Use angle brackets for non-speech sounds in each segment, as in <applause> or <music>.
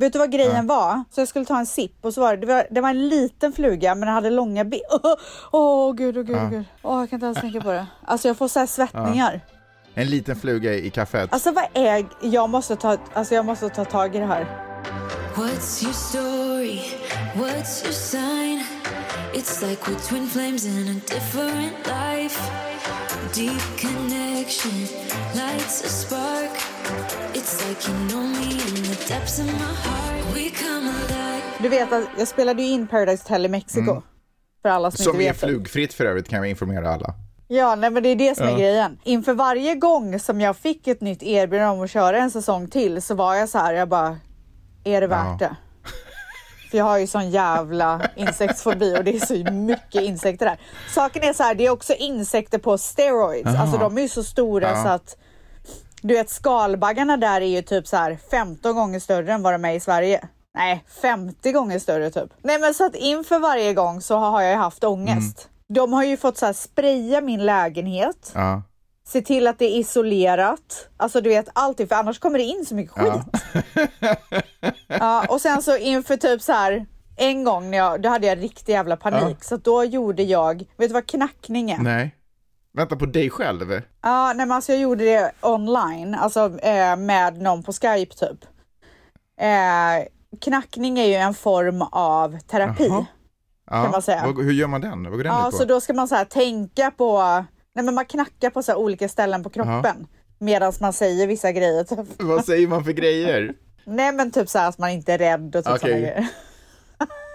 Vet du vad grejen var? Så jag skulle ta en sipp och så var det, det, var, det var en liten fluga men den hade långa ben. <laughs> Åh oh, gud, åh oh, gud, oh, gud. Åh, jag kan inte ens tänka på det. Alltså jag får så här svettningar. En liten fluga i kaffet. Alltså vad är, jag måste ta, alltså jag måste ta tag i det här. What's your story? What's your sign? It's like we're twin flames in a different life. Deep connection lights a spark. Du vet att jag spelade ju in Paradise Hotel i Mexiko. Mm. För alla som, som inte vet. Som är flugfritt för övrigt kan vi informera alla. Ja, nej, men det är det som är grejen. Inför varje gång som jag fick ett nytt erbjudande om att köra en säsong till så var jag så här, jag bara, är det värt ja. det? För jag har ju sån jävla insektsfobi och det är så mycket insekter där. Saken är så här, det är också insekter på steroids. Aha. Alltså de är ju så stora ja. så att du vet skalbaggarna där är ju typ så här 15 gånger större än vad de är i Sverige. Nej, 50 gånger större typ. Nej men så att inför varje gång så har jag haft ångest. Mm. De har ju fått så här spraya min lägenhet. Ja. Se till att det är isolerat. Alltså du vet allting, för annars kommer det in så mycket skit. Ja. <laughs> ja och sen så inför typ så här en gång när jag, då hade jag riktig jävla panik. Ja. Så då gjorde jag, vet du vad knackning är? Nej. Vänta på dig själv? Ja, nej men alltså jag gjorde det online, alltså eh, med någon på Skype typ. Eh, knackning är ju en form av terapi. Jaha. Ja, kan man säga. hur gör man den? Vad går den ja, så då ska man så här, tänka på, nej men man knackar på så olika ställen på kroppen medan man säger vissa grejer. Typ. Vad säger man för grejer? nej men typ så här att man inte är rädd och typ okay. sådana grejer.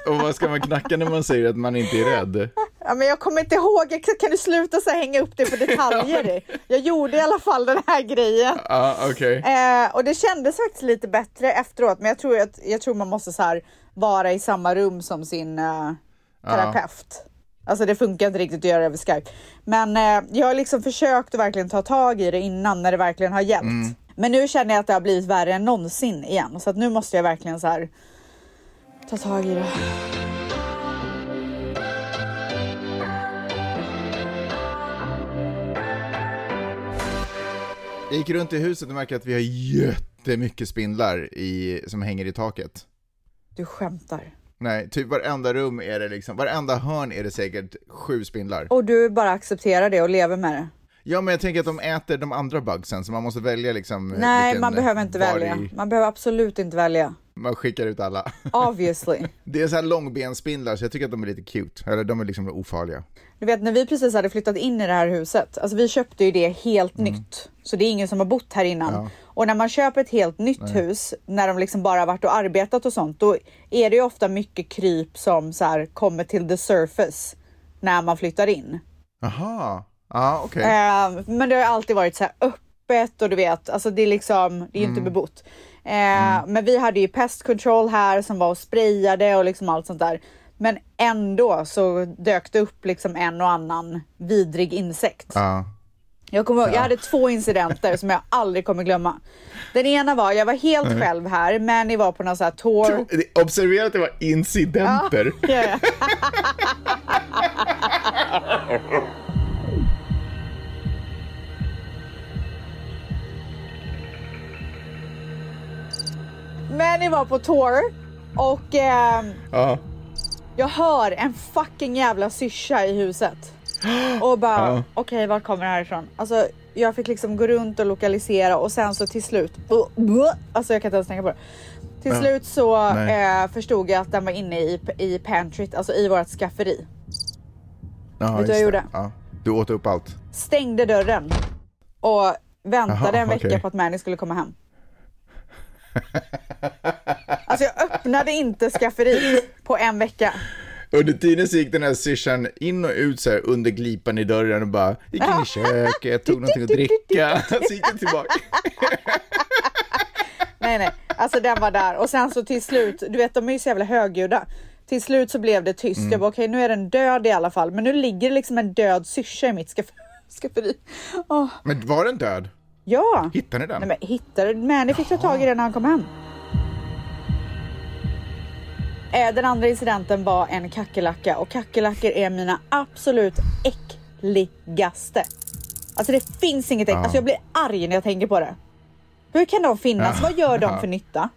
Och vad ska man knacka när man säger att man inte är rädd? Ja, men jag kommer inte ihåg, kan du sluta så hänga upp det på detaljer? <laughs> Jag gjorde i alla fall den här grejen. Ah, okay. Eh, och det kändes faktiskt lite bättre efteråt, men jag tror, att, jag tror man måste så här, vara i samma rum som sin uh, terapeut. Ja. Alltså det funkar inte riktigt att göra det över Skype. Men eh, jag har liksom försökt att verkligen ta tag i det innan när det verkligen har hjälpt. Mm. Men nu känner jag att det har blivit värre än någonsin igen. Så att nu måste jag verkligen så här ta tag i det. Jag gick runt i huset och märkte att vi har jättemycket spindlar i, som hänger i taket. Du skämtar. Nej, typ varenda rum är det liksom, varenda hörn är det säkert sju spindlar. Och du bara accepterar det och lever med det? Ja, men jag tänker att de äter de andra bugsen, så man måste välja liksom. Nej, man behöver inte välja. I... Man behöver absolut inte välja. Man skickar ut alla. Obviously. <laughs> det är så här långbenspindlar, så jag tycker att de är lite cute. Eller de är liksom ofarliga. Du vet, när vi precis hade flyttat in i det här huset, alltså vi köpte ju det helt mm. nytt. Så det är ingen som har bott här innan. Ja. Och när man köper ett helt nytt Nej. hus, när de liksom bara varit och arbetat och sånt, då är det ju ofta mycket kryp som så här, kommer till the surface när man flyttar in. Aha, ja okej. Okay. Uh, men det har alltid varit så här öppet och du vet, alltså det är liksom, det är mm. inte bebott. Uh, mm. Men vi hade ju pest control här som var och sprayade och liksom allt sånt där. Men ändå så dök det upp liksom en och annan vidrig insekt. Ja. Jag, kommer ihåg, jag hade två incidenter som jag aldrig kommer glömma. Den ena var, jag var helt mm. själv här, Manny var på någon sån här tour. Observera att det var incidenter. Ja, ja, ja. Manny var på tour och eh, ja. Jag hör en fucking jävla syrsa i huset. Och bara, ja. okej okay, vart kommer det här ifrån? Alltså jag fick liksom gå runt och lokalisera och sen så till slut, alltså jag kan inte ens tänka på det. Till ja. slut så eh, förstod jag att den var inne i, i pantryt, alltså i vårt skafferi. Ja, Vet du vad jag gjorde? Ja. Du åt upp allt? Stängde dörren och väntade Aha, en vecka okay. på att Manny skulle komma hem. <laughs> Alltså jag öppnade inte skafferiet på en vecka. Under tiden så gick den här syrsan in och ut så här under glipan i dörren och bara gick in i köket, tog någonting att dricka, <laughs> så gick den tillbaka. nej, nej, alltså den var där och sen så till slut, du vet de är ju så jävla högljudda. Till slut så blev det tyst. Mm. Jag bara okej, okay, nu är den död i alla fall, men nu ligger det liksom en död syrsa i mitt skaff <laughs> skafferi. Oh. Men var den död? Ja. Hittade ni den? Nej, men hittade, Manny fick ta tag i den när han kom hem. Eh, den andra incidenten var en kackerlacka och kackerlackor är mina absolut äckligaste. Alltså det finns inget äck. Alltså jag blir arg när jag tänker på det. Hur kan de finnas? Vad gör de för nytta?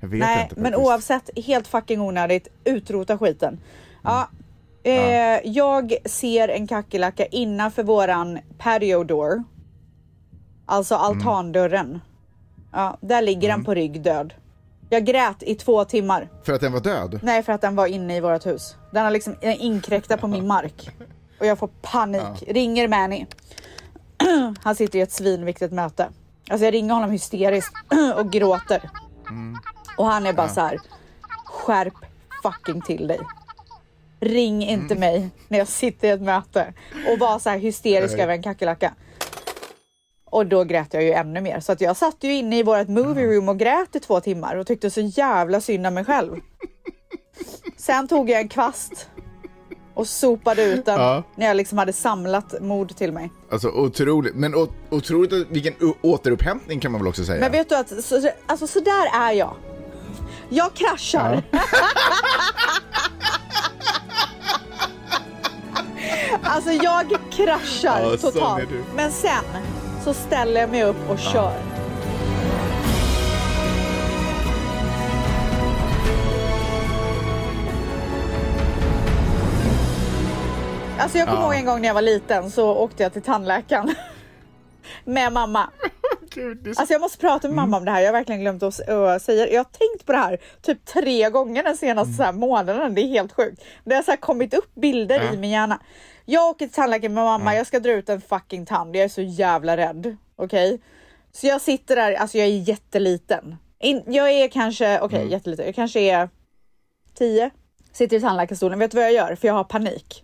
Jag Nej, inte men oavsett, helt fucking onödigt. Utrota skiten. Ja, eh, Jag ser en kackerlacka innanför våran patio door. Alltså Mm. altandörren. Ja, där ligger den på rygg död. Jag grät i två timmar. För att den var död? Nej, för att den var inne i vårt hus. Den har liksom inkräktat på min mark. Och jag får panik. Ringer Manny. <clears throat> Han sitter i ett svinviktigt möte. Alltså jag ringer honom hysteriskt <clears throat> och gråter. Och han är bara så här. Skärp fucking till dig. Ring inte mig när jag sitter i ett möte och var så här hysterisk över en kackerlacka. Och då grät jag ju ännu mer. Så att jag satt ju inne i vårt movie room och grät i två timmar och tyckte så jävla synd om mig själv. Sen tog jag en kvast och sopade ut den Ja. när jag liksom hade samlat mod till mig. Alltså otroligt. Men otroligt vilken återupphämtning kan man väl också säga? Men vet du att så, alltså, så där är jag. Jag kraschar. alltså jag kraschar Ja, totalt. Men sen så ställer jag mig upp och kör. Alltså jag kommer Ja. ihåg en gång när jag var liten så åkte jag till tandläkaren. <laughs> Med mamma. <laughs> Gud, så- Alltså jag måste prata med Mm. mamma om det här. Jag har verkligen glömt att säga det. Jag har tänkt på det här typ tre gånger den senaste Mm. månaden. Det är helt sjukt. Det har så kommit upp bilder Ja. i min hjärna. Jag åker till tandläkaren med mamma. Jag ska dra ut en fucking tand. Jag är så jävla rädd. Okej? Så jag sitter där. Alltså jag är jätteliten. In, jag är kanske, okej Mm. jätteliten. Jag kanske är tio. Sitter i tandläkarstolen. Vet du vad jag gör? För jag har panik.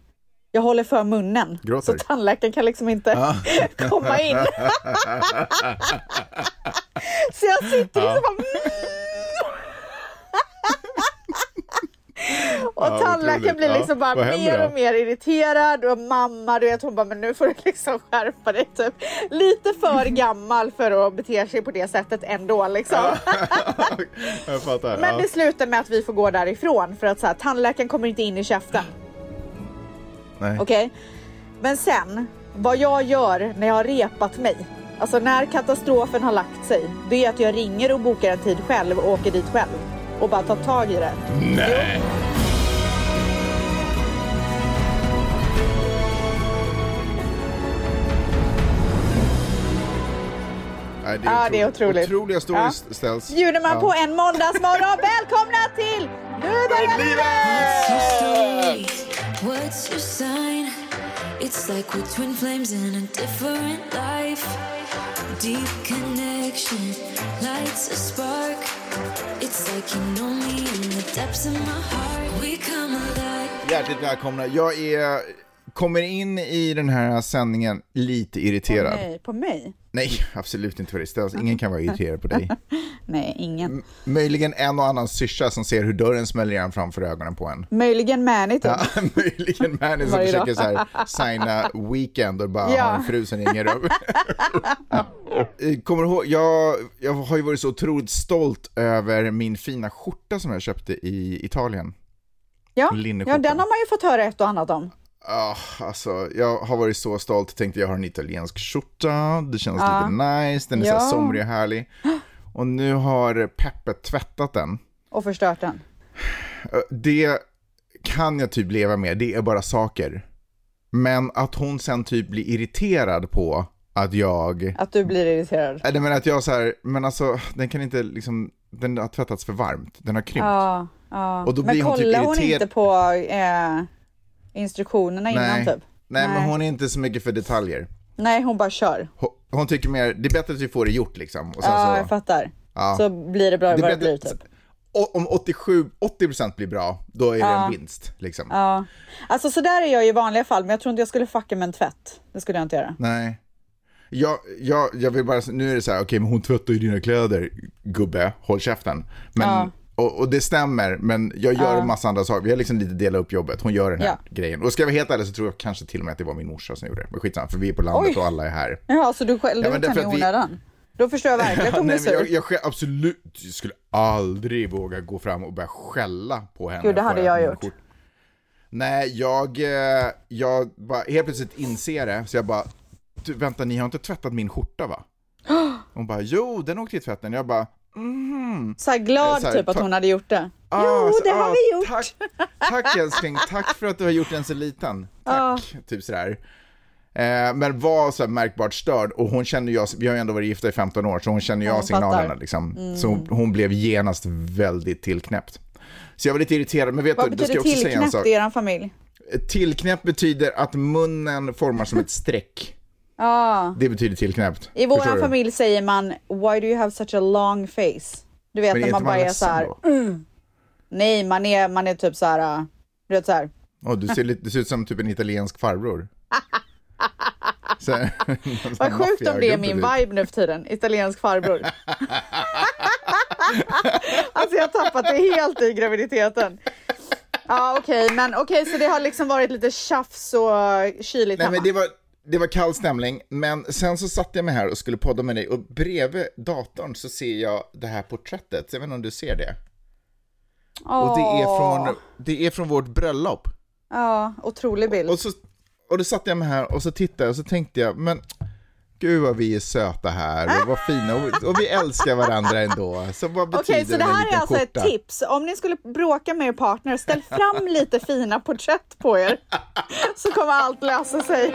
Jag håller för munnen. Gråter. Så tandläkaren kan liksom inte <laughs> komma in. <laughs> Så jag sitter liksom bara... <laughs> Och Ja, tandläkaren blir liksom bara mer och mer irriterad och mamma du vet hon bara men nu får du liksom skärpa dig typ. Lite för <laughs> gammal för att bete sig på det sättet ändå liksom. <laughs> fattar. Men det slutar med att vi får gå därifrån för att så här, tandläkaren kommer inte in i käften. Nej. Okej? Men sen, vad jag gör när jag har repat mig, alltså när katastrofen har lagt sig, det är att jag ringer och bokar en tid själv och åker dit själv och bara tar tag i det. Nej. Nej, det är, Ja, det är otroligt. Otroliga stories ställs. Bjuder man Ja. på en måndagsmorgon, välkomna till Nu börjar livet! It's like we're twin flames in a different life. Deep connection lights a spark. It's like you know me in the depths of my heart. We come alive. Hjärtligt välkomna. Jag är, kommer in i den här sändningen lite irriterad. Nej, på mig? Nej, absolut inte dig. Ställs. Ingen kan vara irriterad på dig. <laughs> Nej, ingen. Möjligen en och annan syrsa som ser hur dörren smäller igen framför ögonen på en. Möjligen typ. Ja, <laughs> möjligen Manny som försöker så här, signa weekend och bara Ja. har en fru som ringer upp. <laughs> Kommer du ihåg, jag, jag har ju varit så otroligt stolt över min fina skjorta som jag köpte i Italien. Ja, ja, den har man ju fått höra ett och annat om. Ah, alltså, jag har varit så stolt, tänkte jag har en italiensk skjorta, det känns lite nice, den är så Ja. här somrig och härlig. Och nu har Peppe tvättat den. Och förstört den. Eh, Det kan jag typ leva med, det är bara saker. Men att hon sen typ blir irriterad på att jag, Att du blir irriterad. nej men att jag så här, men alltså den kan inte liksom, den har tvättats för varmt, den har krympt. Ja, ja. Och då Men blir hon typ kollar hon irriterad. inte på eh, instruktionerna innan nej, typ? nej, men Nej. hon är inte så mycket för detaljer. Nej, hon bara kör. Hon, hon tycker mer, det är bättre att vi får det gjort liksom. Och sen Ja, så, jag fattar. Ja. Så blir det bra Det vad det blir typ. Om 87, 80% blir bra, då är det Ja. en vinst. Liksom. Ja. Alltså så där är jag i vanliga fall, men jag tror inte jag skulle fucka med en tvätt. Det skulle jag inte göra. Nej. Jag, jag, jag vill bara, nu är det så här, okej men hon tvättar ju dina kläder, gubbe, håll käften. Men, Ja. Och, och det stämmer, men jag gör en massa andra saker. Vi har liksom lite delat upp jobbet, hon gör den här Ja. grejen. Och ska jag vara helt ärlig så tror jag kanske till och med att det var min morsa som gjorde det. Men skitsamma, för vi är på landet Oj. och alla är här. Jaha, så du skällde Ja, ut henne i vi- onödan? Då förstår jag verkligen att hon blir men jag, sur. jag skä- absolut, jag skulle aldrig våga gå fram och börja skälla på henne. Gud, det hade jag gjort. skjort- Nej, jag, eh, jag bara helt plötsligt inser det, så jag bara, vänta, ni har inte tvättat min skjorta va? <gasps> Hon bara, jo, den åkte i tvätten. Jag bara, Så här glad Så här, typ att hon hade gjort det. Ah, jo, så- det har ah, vi gjort. Tack, tack älskling, tack för att du har gjort den så liten. Tack, typ sådär. Eh, men var så här märkbart störd och hon kände jag, vi har ju ändå varit gifta i 15 år, så hon kände jag signalerna fattar. Mm. liksom. Så hon, hon blev genast väldigt tillknäppt. Så jag var lite irriterad, men vet Vad du, då ska betyder jag också säga en sak. tillknäppt i er familj? Tillknäppt betyder att munnen formar som ett streck. Ja. Det betyder tillknäppt. I vår familj säger man Why do you have such a long face? Du vet när är man bara är så här. då? Nej, man är, man är typ så här. Du vet så här. Åh, du, ser lite, du ser ut som typ en italiensk farbror. <laughs> Så, <laughs> Vad sjukt om det är min typ. vibe nu för tiden. Italiensk farbror. <laughs> alltså jag har tappat det helt i graviditeten. Ja okej, men okej så det har liksom varit lite tjafs och kyligt Nej, hemma. men det var, det var kall stämning, men sen så satte jag mig här och skulle podda med dig och bredvid datorn så ser jag det här porträttet. Jag vet inte om du ser det? Och det är från, det är från vårt bröllop. Ja, otrolig bild. Och, så, och då satte jag mig här och så tittade och så tänkte jag, men gud vad vi är söta här och vad fina och, och vi älskar varandra ändå. Så vad betyder Okej, så det här är alltså skjorta? ett tips. Om ni skulle bråka med er partner, ställ fram lite fina porträtt på er. Så kommer allt lösa sig.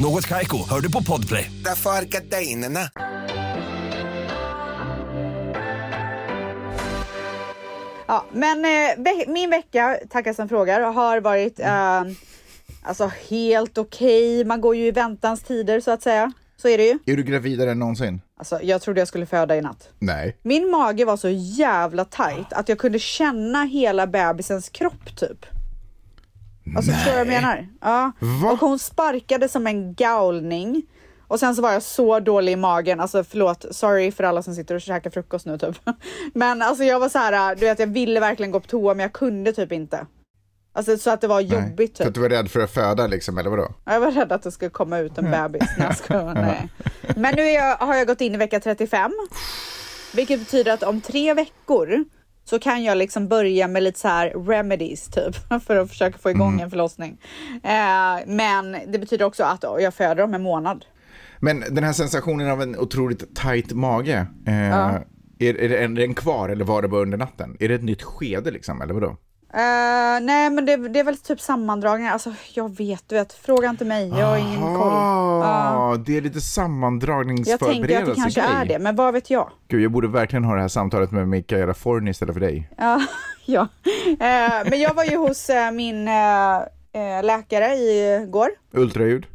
Något Kaiko, hör du på Podplay. Därför är gardinerna. Ja, men eh, ve- min vecka, tackar som frågar, har varit eh, alltså helt okej. Man går ju i väntans tider så att säga. Så är det ju. Är du gravidare än någonsin? Alltså, jag trodde jag skulle föda i natt. Nej. Min mage var så jävla tajt att jag kunde känna hela bebisens kropp typ. Alltså förstår du vad jag menar? Ja. Va? Och hon sparkade som en galning. Och sen så var jag så dålig i magen, alltså förlåt, sorry för alla som sitter och käkar frukost nu typ. <laughs> Men alltså jag var så här, du vet jag ville verkligen gå på toa men jag kunde typ inte. Alltså så att det var Nej. jobbigt För typ. att du var rädd för att föda liksom, eller vadå? Jag var rädd att det skulle komma ut en bebis. Nej, jag. <laughs> Nej. Men nu jag, har jag gått in i vecka 35. Vilket betyder att om tre veckor så kan jag liksom börja med lite så här remedies typ <laughs> för att försöka få igång en förlossning. Eh, men det betyder också att jag föder om en månad. Men den här sensationen av en otroligt tight mage, eh, är, är, det- är den kvar eller var det bara under natten? Är det ett nytt skede liksom, eller vadå? Eh, nej men det, det är väl typ sammandragningar. Alltså jag vet, du vet, fråga inte mig. Jag har ingen koll. Ah, det är lite Jag sammandragningsförberedelse. tänker att det kanske är det, men vad vet jag? Gud, jag borde verkligen ha det här samtalet med Mikaela Forni istället för dig. Ja, <laughs> ja. Eh, men jag var ju hos eh, min läkare igår. Ultraljud?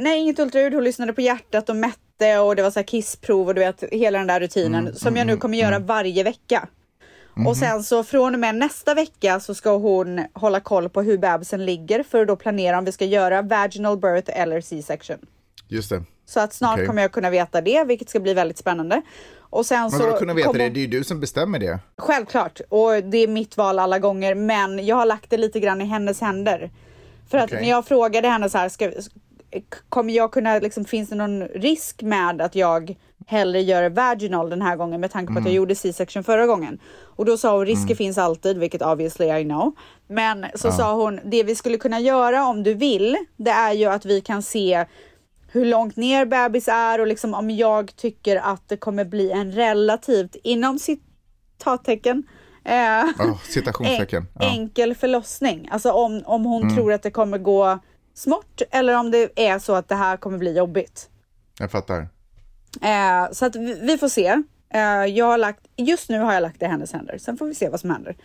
Nej, inget ultraljud. Hon lyssnade på hjärtat och mätte och det var så här kissprov och du vet hela den där rutinen som jag nu kommer göra varje vecka. Och sen så från och med nästa vecka så ska hon hålla koll på hur bebisen ligger för att då planera om vi ska göra vaginal birth eller C-section. Just det. Så att snart Okej. kommer jag kunna veta det, vilket ska bli väldigt spännande. Och sen Men så kunna veta kommer- det? Det är ju du som bestämmer det. Självklart, och det är mitt val alla gånger, men jag har lagt det lite grann i hennes händer. För att Okej. när jag frågade henne så här, ska, kommer jag kunna, liksom, finns det någon risk med att jag hellre gör vaginal den här gången med tanke på att jag gjorde C-section förra gången? Och då sa hon, risker finns alltid, vilket obviously I know. Men så sa hon, det vi skulle kunna göra om du vill, det är ju att vi kan se hur långt ner bebis är och liksom om jag tycker att det kommer bli en relativt, inom citattecken, eh, Oh, citationstecken. en, Ja. Mm. enkel förlossning. Alltså om, om hon tror att det kommer gå smått eller om det är så att det här kommer bli jobbigt. Jag fattar. Eh, så att vi, vi får se. Eh, jag har lagt, just nu har jag lagt det i hennes händer. Sen får vi se vad som händer.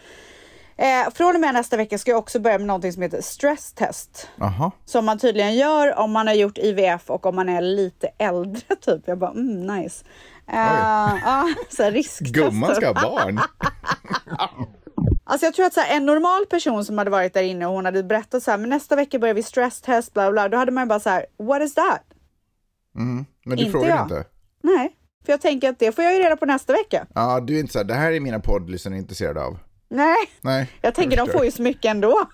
Eh, från och med nästa vecka ska jag också börja med någonting som heter stress test. Jaha. Som man tydligen gör om man har gjort IVF och om man är lite äldre <laughs> typ. Jag bara mm, nice. Eh, <laughs> ja, så risktester. Gumman ska ha <laughs> barn. Alltså jag tror att så här, en normal person som hade varit där inne och hon hade berättat så här, men nästa vecka börjar vi stresstest, bla bla, då hade man ju bara så här, what is that? Men du Inte frågar jag. inte? Nej, För jag tänker att det får jag ju reda på nästa vecka. Ja, du är inte så här, det här är mina poddlyssnare intresserade av. Nej, Nej. jag tänker de förstår. får ju så mycket ändå.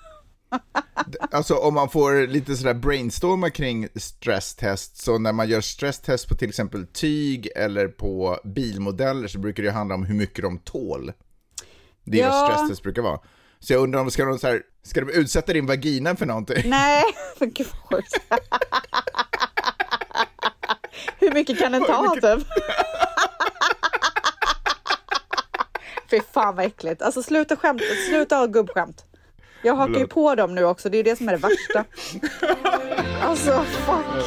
Alltså om man får lite sådär brainstorma kring stresstest, så när man gör stresstest på till exempel tyg eller på bilmodeller så brukar det handla om hur mycket de tål. Det är Ja. vad stresstest brukar vara. Så jag undrar om ska de, så här, ska de utsätta din vagina för någonting? Nej, <laughs> men gud. <laughs> Hur mycket kan den ta typ? <laughs> Fy fan vad äckligt. Alltså sluta skämta, sluta ha gubbskämt. Jag hakar ju på dem nu också, det är det som är det värsta. <laughs> Alltså fuck.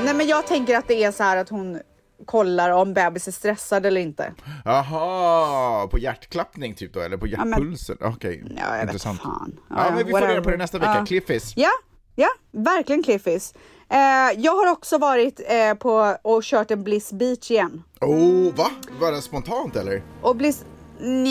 Nej men jag tänker att det är så här att hon kollar om bebis är stressad eller inte. Jaha, på hjärtklappning typ då, eller på hjärtpulsen? Okej, Ja, jag intressant. fan. Ja, men vi får reda på det nästa vecka. Ja. Cliffis. Ja, ja, verkligen cliffis. Eh, jag har också varit eh, på och kört en Bliss Beach igen. Oh, va? Var det spontant eller? Och Bliss,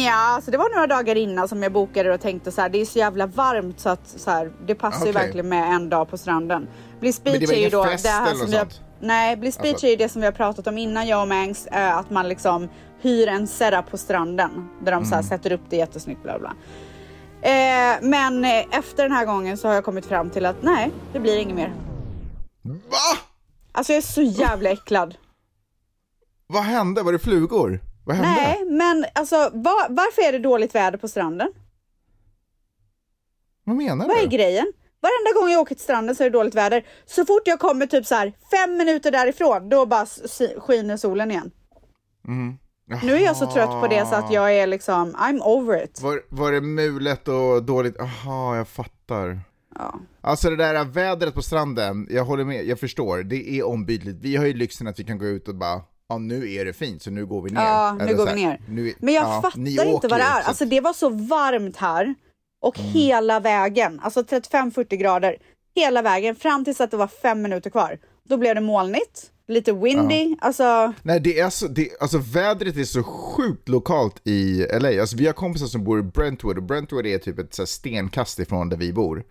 ja, alltså det var några dagar innan som jag bokade och tänkte så här, det är så jävla varmt så att så här, det passar ju Okej. verkligen med en dag på stranden. Bliss Men Beach det var är ju då det här som vi har? Nej, Bliss Beach Alltså- är ju det som vi har pratat om innan jag och Mangs, eh, att man liksom hyr en setup på stranden där de så Mm. här sätter upp det jättesnyggt bla bla. Eh, men eh, efter den här gången så har jag kommit fram till att nej, det blir inget mer. Va? Alltså jag är så jävla äcklad. Vad hände? Var det flugor? Vad hände? Nej, men alltså va- varför är det dåligt väder på stranden? Vad menar Vad är du? grejen? Varenda gång jag åker till stranden så är det dåligt väder. Så fort jag kommer typ så här fem minuter därifrån, då bara skiner solen igen. Nu är jag så trött på det så att jag är liksom, I'm over it. Var, var det mulet och dåligt? Aha, jag fattar. Ja. Alltså det där vädret på stranden, jag håller med, jag förstår, det är ombytligt. Vi har ju lyxen att vi kan gå ut och bara, ja nu är det fint så nu går vi ner. Ja, nu Eller går vi ner. är- Men jag ja, fattar inte vad det är. så- Mm. Alltså det var så varmt här och hela vägen, alltså 35-40 grader, hela vägen fram tills att det var fem minuter kvar. Då blev det molnigt, lite windy, alltså Nej, det är så, det, alltså vädret är så sjukt lokalt i LA. Alltså vi har kompisar som bor i Brentwood och Brentwood är typ ett så stenkast ifrån där vi bor.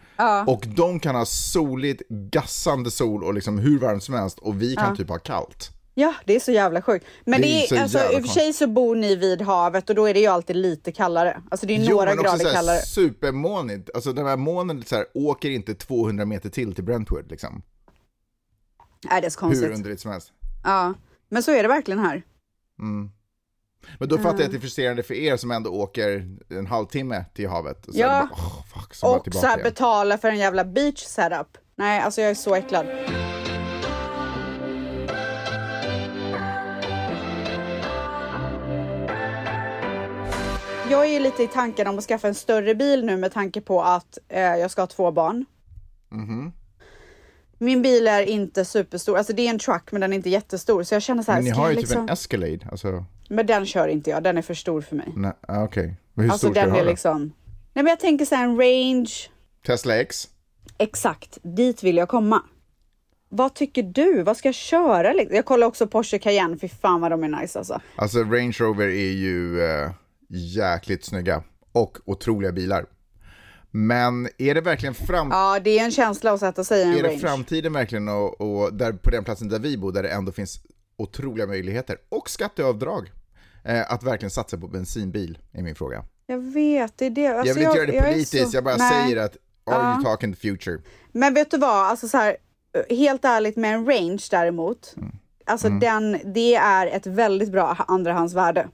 Och de kan ha soligt, gassande sol och liksom hur varmt som helst och vi kan typ ha kallt. Ja, det är så jävla sjukt. Men Det det är är, så alltså, i och för sig så bor ni vid havet och då är det ju alltid lite kallare. Alltså det är Jo, några men grader kallare. supermånigt. Alltså den här månen så här, åker inte 200 meter till till Brentwood liksom. Nej, det är så Hur konstigt. underligt som helst. Ja, men så är det verkligen här. Men då fattar jag att det är frustrerande för er som ändå åker en halvtimme till havet. Och så Ja. är bara, åh, fuck, så Och så tillbaka här igen. betala för en jävla beach setup. Nej, alltså jag är så äcklad. Jag är lite i tanken om att skaffa en större bil nu med tanke på att eh, jag ska ha två barn. Mhm. Min bil är inte superstor, alltså det är en truck men den är inte jättestor så jag känner så här, Men ni ska har ju jag typ liksom... en Escalade. Alltså, Men den kör inte jag, den är för stor för mig. nej, ah, okej. Men hur Alltså stor ska den du ha liksom... Nej men jag tänker så här en range, Tesla X? exakt, dit vill jag komma. Vad tycker du? Vad ska jag köra? liksom? Jag kollar också Porsche Cayenne, fy fan vad de är nice alltså. Alltså Range Rover är ju eh, jäkligt snygga och otroliga bilar. Men är det verkligen fram Ja, det är en känsla att sätta sig i en är det range. framtiden verkligen och, och där, på den platsen där vi bor där det ändå finns otroliga möjligheter och skatteavdrag eh, att verkligen satsa på bensinbil är min fråga. Jag vet, det är det. Alltså, jag vill inte göra det politiskt, så- jag bara Nej. säger att are you talking the future? Men vet du vad, alltså så här, helt ärligt med en range däremot, Mm. alltså den, det är ett väldigt bra andrahandsvärde.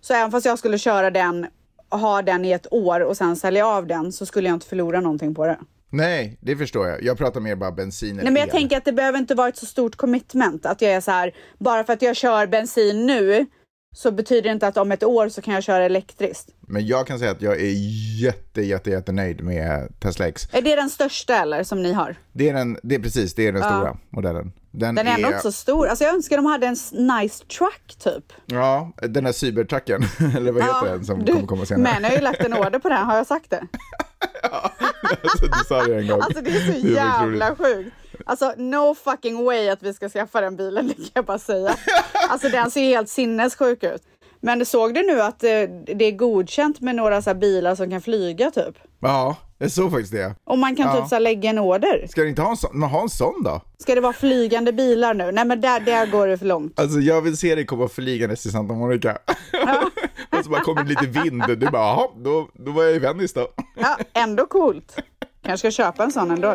Så även fast jag skulle köra den, ha den i ett år och sen sälja av den så skulle jag inte förlora någonting på det. Nej, det förstår jag. Jag pratar mer bara bensin eller Nej men jag el. tänker att det behöver inte vara ett så stort commitment att jag är så här, bara för att jag kör bensin nu så betyder det inte att om ett år så kan jag köra elektriskt. Men jag kan säga att jag är jätte, jätte, jätte nöjd med Tesla X. Är det den största eller som ni har? Det är den, det är precis, det är den stora modellen. Den, Den är ändå inte så stor. Alltså jag önskar de hade en nice truck typ. Ja, den här cybertrucken, <laughs> eller vad heter den som du, kommer komma senare? Men jag har ju lagt en <laughs> order på den, har jag sagt det? alltså, du sa det en gång. Alltså det är så var jävla sjukt. Alltså no fucking way att vi ska skaffa den bilen, <laughs> det kan jag bara säga. Alltså den ser helt sinnessjuk ut. Men såg du nu att eh, det är godkänt med några så bilar som kan flyga typ? Ja, Jag såg faktiskt det. Och man kan Ja. typ så lägga en order. Ska du inte ha en sån? Ha en sån då? Ska det vara flygande bilar nu? Nej men där, där går det för långt. Alltså jag vill se dig komma flygandes till Santa Monica. <laughs> och så bara kommer lite vind. Du bara, jaha, då, då var jag i Venice då. <laughs> Ja, ändå coolt. Kanske ska köpa en sån ändå.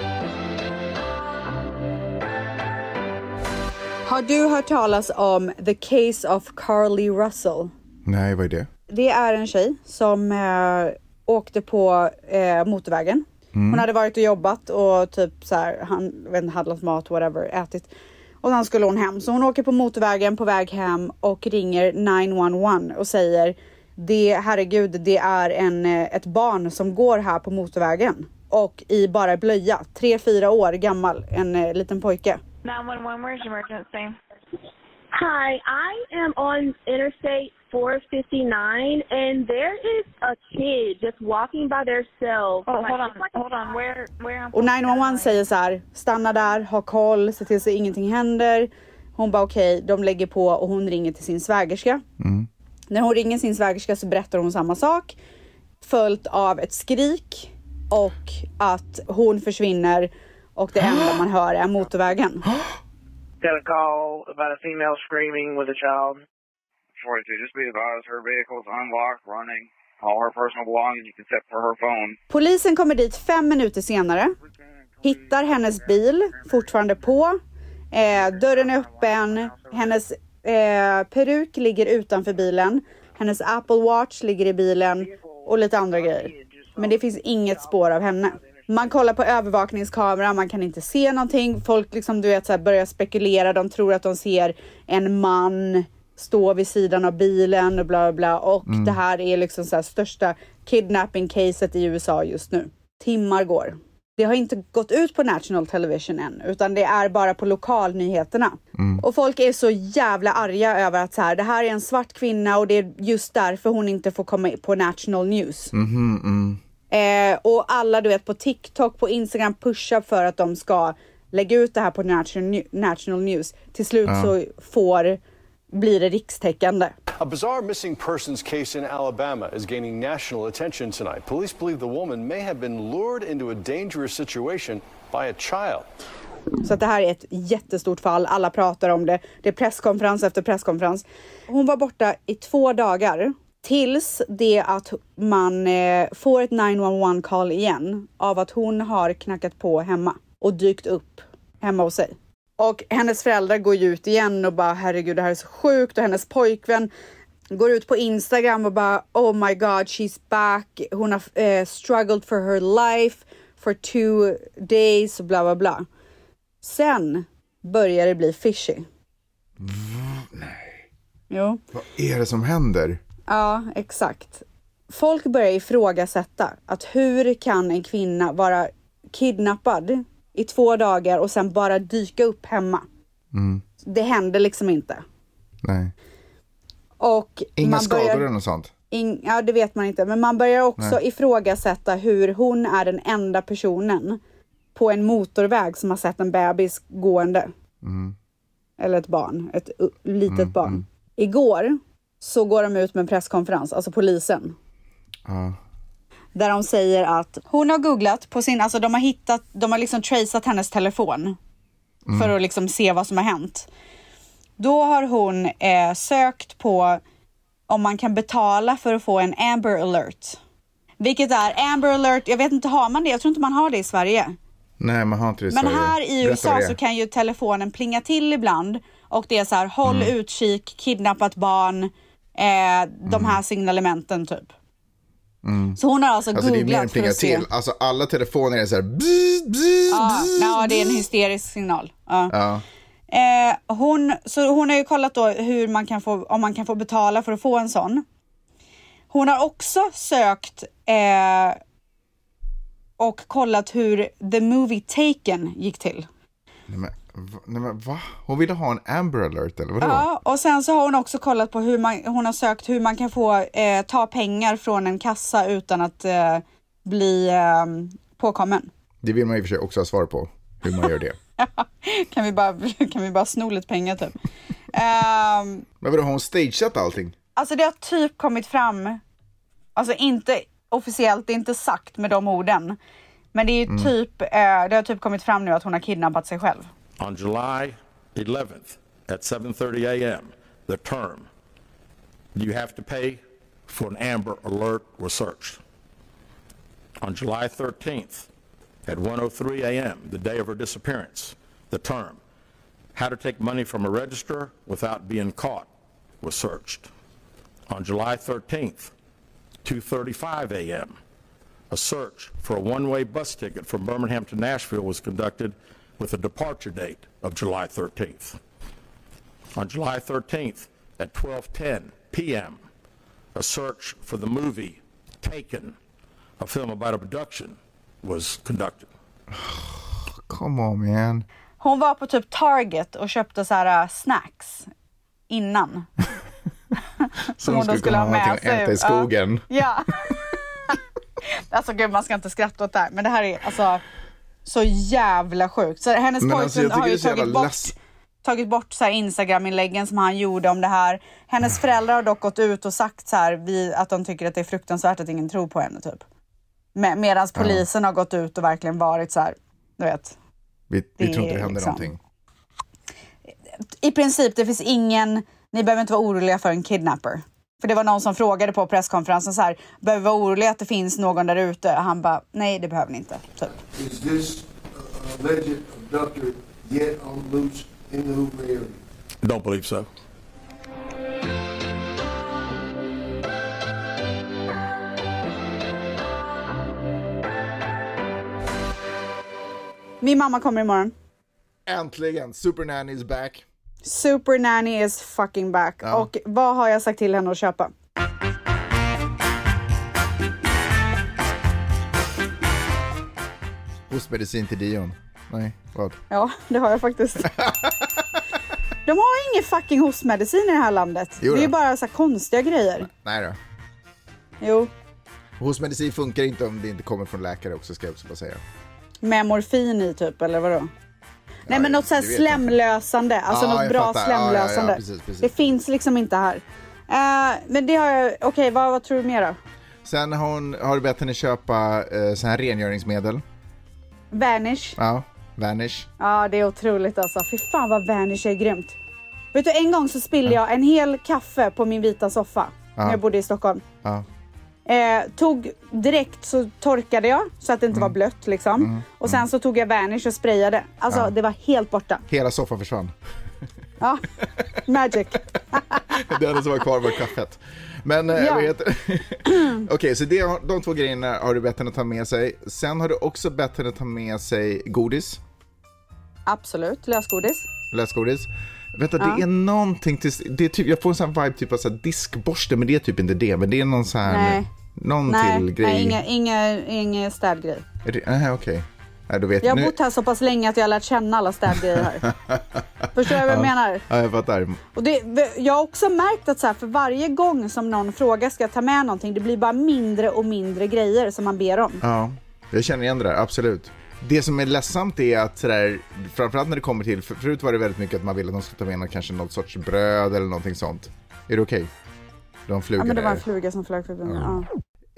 Har du hört talas om The Case of Carly Russell? Nej, vad är det? Det är en tjej som eh, åkte på eh, motorvägen. Hon hade varit och jobbat och typ så här, han, vet inte, handlat mat, whatever, ätit. Och sen skulle hon hem. Så hon åker på motorvägen på väg hem och ringer 911 och säger det, herregud, det är en, eh, ett barn som går här på motorvägen. Och i bara blöja, tre fyra år gammal, en eh, liten pojke. 911, where's your emergency? Hi, I am on Interstate 459, and there is a kid just walking by themselves. Oh, Like, hold on, hold on. Where, where? I'm Och 911 säger så här, stanna där, ha koll, se till så ingenting händer. Hon bara okej, de lägger på och hon ringer till sin svägerska. När hon ringer sin svägerska så berättar hon samma sak. Följt av ett skrik och att hon försvinner och det enda man <gasps> hör är motorvägen. Got a call about a female screaming with a child. 42, just be advised her vehicle is unlocked, running. All her personal belongings except for her phone. Polisen kommer dit fem minuter senare. Hittar hennes bil fortfarande på. Eh, dörren är öppen. Hennes eh, peruk ligger utanför bilen. Hennes Apple Watch ligger i bilen och lite andra grejer. Men det finns inget spår av henne. Man kollar på övervakningskameran, man kan inte se någonting. Folk liksom, du vet, så här, börjar spekulera. De tror att de ser en man stå vid sidan av bilen och bla bla bla. Och det här är liksom så här, största kidnapping-caset i USA just nu. Timmar går. Det har inte gått ut på national television än, utan det är bara på lokalnyheterna. Och folk är så jävla arga över att så här, det här är en svart kvinna och det är just därför hon inte får komma på national news. Eh, och alla du vet på TikTok, på Instagram pushar för att de ska lägga ut det här på national, New- national news. Till slut så får, blir det rikstäckande. A bizarre missing persons case in Alabama is gaining national attention tonight. Police believe the woman may have been lured into a dangerous situation by a child. Så att det här är ett jättestort fall. Alla pratar om det. Det är presskonferens efter presskonferens. Hon var borta i två dagar tills det att man eh, får ett 911 call igen av att hon har knackat på hemma och dykt upp hemma hos sig. Och hennes föräldrar går ju ut igen och bara herregud det här är så sjukt och hennes pojkvän går ut på Instagram och bara oh my god she's back. Hon har eh, struggled for her life for two days och bla bla bla. Sen börjar det bli fishy. Jo, Vad är det som händer? Ja exakt. Folk börjar ifrågasätta att hur kan en kvinna vara kidnappad i två dagar och sen bara dyka upp hemma? Det händer liksom inte. Nej. Och Inga skador börjar... eller något sånt? In, ja, det vet man inte. Men man börjar också Nej. ifrågasätta hur hon är den enda personen på en motorväg som har sett en bebis gående. Mm. Eller ett barn, ett litet barn. Igår så går de ut med en presskonferens, alltså polisen. Ja. Där de säger att hon har googlat på sin, alltså de har hittat, de har liksom traceat hennes telefon. För att liksom se vad som har hänt. Då har hon eh, sökt på om man kan betala för att få en Amber alert. Vilket är Amber alert, jag vet inte, har man det? Jag tror inte man har det i Sverige. Nej, man har inte det i Men Sverige. här i USA så kan ju telefonen plinga till ibland och det är så här, håll Mm. utkik, kidnappat barn, eh, de här signalementen typ. Så hon har alltså, Mm. Alltså googlat för att se. till. Alltså alla telefoner är så här bzz, bzz, Ja, bzz. ja, det är en hysterisk signal. Ja. Ja. Eh, hon, så hon har ju kollat då hur man kan få, om man kan få betala för att få en sån. Hon har också sökt eh, och kollat hur the movie Taken gick till. Nej men, va? Hon ville ha en Amber alert eller vadå? Ja, och sen så har hon också kollat på hur man, hon har sökt hur man kan få eh, ta pengar från en kassa utan att eh, bli eh, påkommen. Det vill man i och för sig också ha svar på, hur man gör det. <laughs> kan, vi bara, <laughs> kan vi bara sno lite pengar typ? Ehm, Men vadå, har hon stageat allting? alltså det har typ kommit fram, alltså inte officiellt, det är inte sagt med de orden. Men det är Mm. typ, eh, det har typ kommit fram nu att hon har kidnappat sig själv. On July 11th at 7:30 a.m., the term you have to pay for an Amber Alert was searched. On July 13th at 1:03 a.m., the day of her disappearance, the term how to take money from a register without being caught was searched. On July 13th, 2:35 a.m., a search for a one-way bus ticket from Birmingham to Nashville was conducted with a departure date of July 13th. On July 13th at 12:10 p.m., a search for the movie Taken, a film about abduction, was conducted. <sighs> Come on man. Hon var på typ Target och köpte så här äh, snacks innan. <laughs> Som hon skulle kunna ha någonting att äta i skogen. Ja. <laughs> alltså gud, man ska inte skratta åt det här, men det här är alltså så jävla sjukt. Så hennes Men alltså, pojkvän tycker har ju tagit bort, less- tagit bort så här Instagram-inläggen som han gjorde om det här. Hennes föräldrar har dock gått ut och sagt så här, vi, att de tycker att det är fruktansvärt att ingen tror på henne typ. Med, Medan polisen har gått ut och verkligen varit så här, du vet. Vi, vi Det tror inte det händer liksom- någonting. I princip, det finns ingen, ni behöver inte vara oroliga för en kidnapper. För det var någon som frågade på presskonferensen så här, behöver vi vara oroliga att det finns någon där ute? Han bara, nej det behöver ni inte. Typ. Is this uh, alleged abductor yet on loose in the Hoover area? Don't believe so. Min mamma kommer imorgon. Äntligen, Super Nanny is back. Super nanny is fucking back. Ja. Och vad har jag sagt till henne att köpa? Hostmedicin till Dion. Nej, vad? Ja, det har jag faktiskt. <laughs> De har ingen fucking hostmedicin i det här landet. Jo det är bara så konstiga grejer. Nej då. Jo, Hostmedicin funkar inte om det inte kommer från läkare också, ska jag också bara säga. med morfin i typ, eller vadå? Nej men något så här det vet jag inte. slemlösande, alltså Ja, något bra fattar. Ja, ja, ja, slemlösande. precis, precis. Det finns liksom inte här. Eh, men det har jag, okej vad, vad tror du mer då? Sen har, hon, har du bett henne köpa eh, så här rengöringsmedel. Vanish. Ja, Vanish. Ja det är otroligt alltså. Fy fan vad Vanish är grymt. Vet du en gång så spillde jag en hel kaffe på min vita soffa. När jag bodde i Stockholm. Eh, tog direkt så torkade jag så att det inte Mm. var blött liksom. Och sen så tog jag Vanish och sprayade. Alltså Ja. det var helt borta. Hela soffan försvann. Ja, magic. <laughs> Det enda som var kvar var kaffet. Men eh, Ja. vad heter? <clears throat> Okej, så det, de två grejerna har du bett henne ta med sig. Sen har du också bett henne ta med sig godis, Absolut, lösgodis. lösgodis. Vänta, Ja. det är någonting till, det är typ, jag får en sån här vibe typ av så här diskborste, men det är typ inte det. Men det är någon sån här, Nej. någon nej, till grej. nej, inga, inga, inga städgrej. Nej, okej. Nej, då vet Jag har nu- bott här så pass länge att jag har lärt känna alla städgrejer här. <laughs> Förstår du vad jag Ja. menar? Ja, jag fattar. Och det, jag har också märkt att så här, för varje gång som någon frågar ska jag ta med någonting, det blir bara mindre och mindre grejer som man ber om. Ja, jag känner igen det där, absolut. Det som är ledsamt är att sådär, framförallt när det kommer till, för, förut var det väldigt mycket att man ville att de skulle ta med något, kanske något sorts bröd eller någonting sånt. Är det okej? De flugor Ja, men det var en fluga som flög förbi mig. Ja.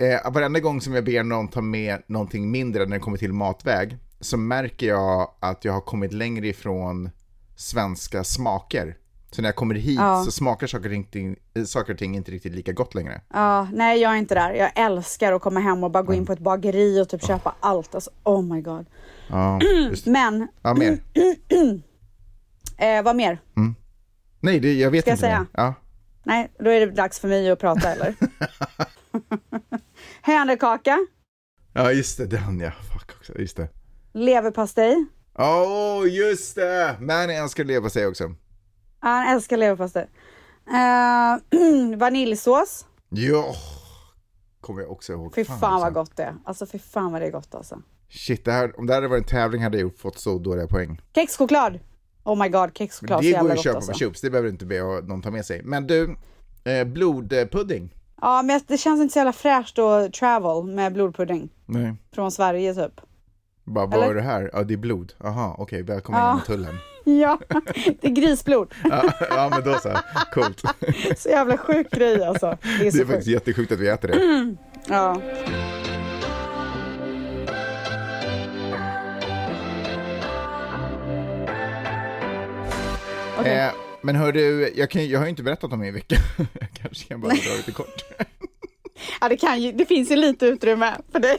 Eh, varenda gång som jag ber någon ta med någonting mindre när det kommer till matväg så märker jag att jag har kommit längre ifrån svenska smaker. Så när jag kommer hit Ja. så smakar saker och, ting, eh, saker och ting inte riktigt lika gott längre. Ja, nej jag är inte där. Jag älskar att komma hem och bara gå in på ett bageri och typ köpa allt. Alltså, oh my god. Ja. <clears throat> Men, Ja, mer. <clears throat> eh, vad mer? Nej, det, jag vet Ska jag inte säga? mer. Ja. Nej, då är det dags för mig att prata eller? <laughs> Hänekaka, ja, just det, den ja. Fuck också, just det. leverpastej. Åh, oh, just det! Manny älskar leverpastej också. Ja, Han älskar leverpastej. Eh, <clears throat> vaniljsås. Ja, kommer jag också ihåg. Fy fan, alltså. vad gott det är. Alltså fy fan vad det är gott alltså. Shit, det här, om det här hade varit en tävling hade jag fått så dåliga poäng. Kexchoklad! Oh my god, kexchoklad så det går jävla ju att gott köpa alltså. på Chups, det behöver inte be någon ta med sig. Men du, eh, blodpudding? Ja, men det känns inte så jävla fräscht att travel med blodpudding. Nej. Från Sverige typ. Bara, vad Eller? är det här? Ja, det är blod. Aha, okej, välkommen Ja. in i tullen. <laughs> Ja, det är grisblod. Ja, ja, men då så. Coolt. <laughs> Så jävla sjuk grej alltså. Det är Det är faktiskt sjukt. jättesjukt att vi äter det. Mm. <clears throat> Ja. Okej. Eh, men hör du, jag, kan, jag har ju inte berättat om min vecka. <laughs> Jag kanske kan bara dra lite kort. ja, det, kan ju, det finns ju lite utrymme för dig.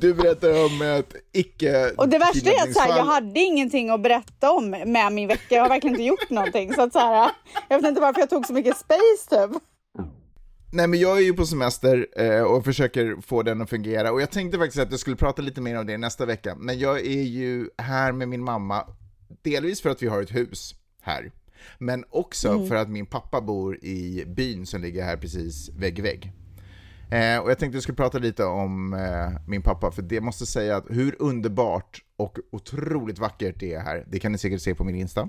Du berättar om ett icke Och det värsta är att så här, jag hade ingenting att berätta om med min vecka. Jag har verkligen inte gjort någonting. Så att så här, jag vet inte varför jag tog så mycket space typ. Nej men jag är ju på semester eh, och försöker få den att fungera och jag tänkte faktiskt att jag skulle prata lite mer om det nästa vecka. Men jag är ju här med min mamma, delvis för att vi har ett hus här. Men också Mm. för att min pappa bor i byn som ligger här precis vägg i vägg. Eh, och jag tänkte jag skulle prata lite om eh, min pappa, för det måste säga att hur underbart och otroligt vackert det är här, det kan ni säkert se på min Insta.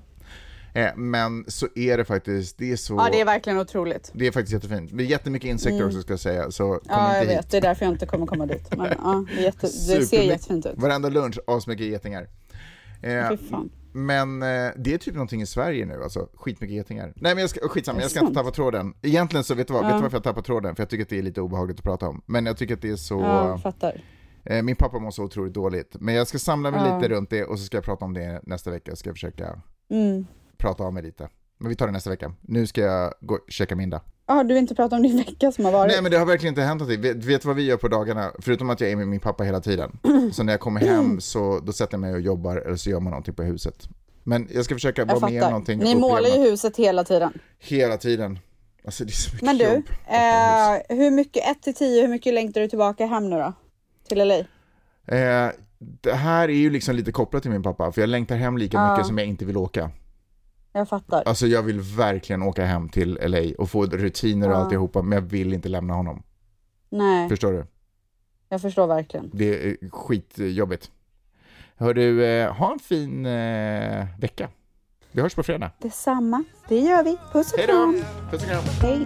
Eh, men så är det faktiskt, det är så... Ja, det är verkligen otroligt. Det är faktiskt jättefint. Det är jättemycket insekter Mm. också ska jag säga, så kom Ja, jag inte hit. vet. Det är därför jag inte kommer komma dit. Men ja, det, jätte, det ser jättefint ut. Varenda lunch, asmycket getingar. Eh, Fy fan. Men eh, det är typ någonting i Sverige nu, alltså skitmycket getingar. Nej men jag ska, skitsamma, jag ska inte tappa tråden. Egentligen så, vet du vad, vet Ja. du varför jag tappar tråden? För jag tycker att det är lite obehagligt att prata om. Men jag tycker att det är så... Ja, fattar. eh, min pappa mår så otroligt dåligt. Men jag ska samla mig Ja. lite runt det och så ska jag prata om det nästa vecka. Jag ska försöka Mm. prata av mig lite. Men vi tar det nästa vecka. Nu ska jag gå och checka Minda. Ja, du vill inte prata om din vecka som har varit? Nej men det har verkligen inte hänt någonting. Vet, vet vad vi gör på dagarna? Förutom att jag är med min pappa hela tiden. <clears throat> Så när jag kommer hem så då sätter jag mig och jobbar eller så gör man någonting på huset. Men jag ska försöka jag vara med om någonting. Ni målar ju huset hela tiden. Hela tiden. Alltså det är så mycket Men du, jobb. eh, hur mycket, 1 till 10, hur mycket längtar du tillbaka hem nu då? Till LA? Eh, det här är ju liksom lite kopplat till min pappa, för jag längtar hem lika Ja. mycket som jag inte vill åka. Jag fattar. Alltså jag vill verkligen åka hem till LA och få rutiner och Ja. alltihopa, men jag vill inte lämna honom. Nej, Förstår du? jag förstår verkligen. Det är skitjobbigt. Hör du, eh, ha en fin eh, vecka. Vi hörs på fredag. Detsamma, det gör vi. Puss och Hej då. kram. Puss och kram. Hej.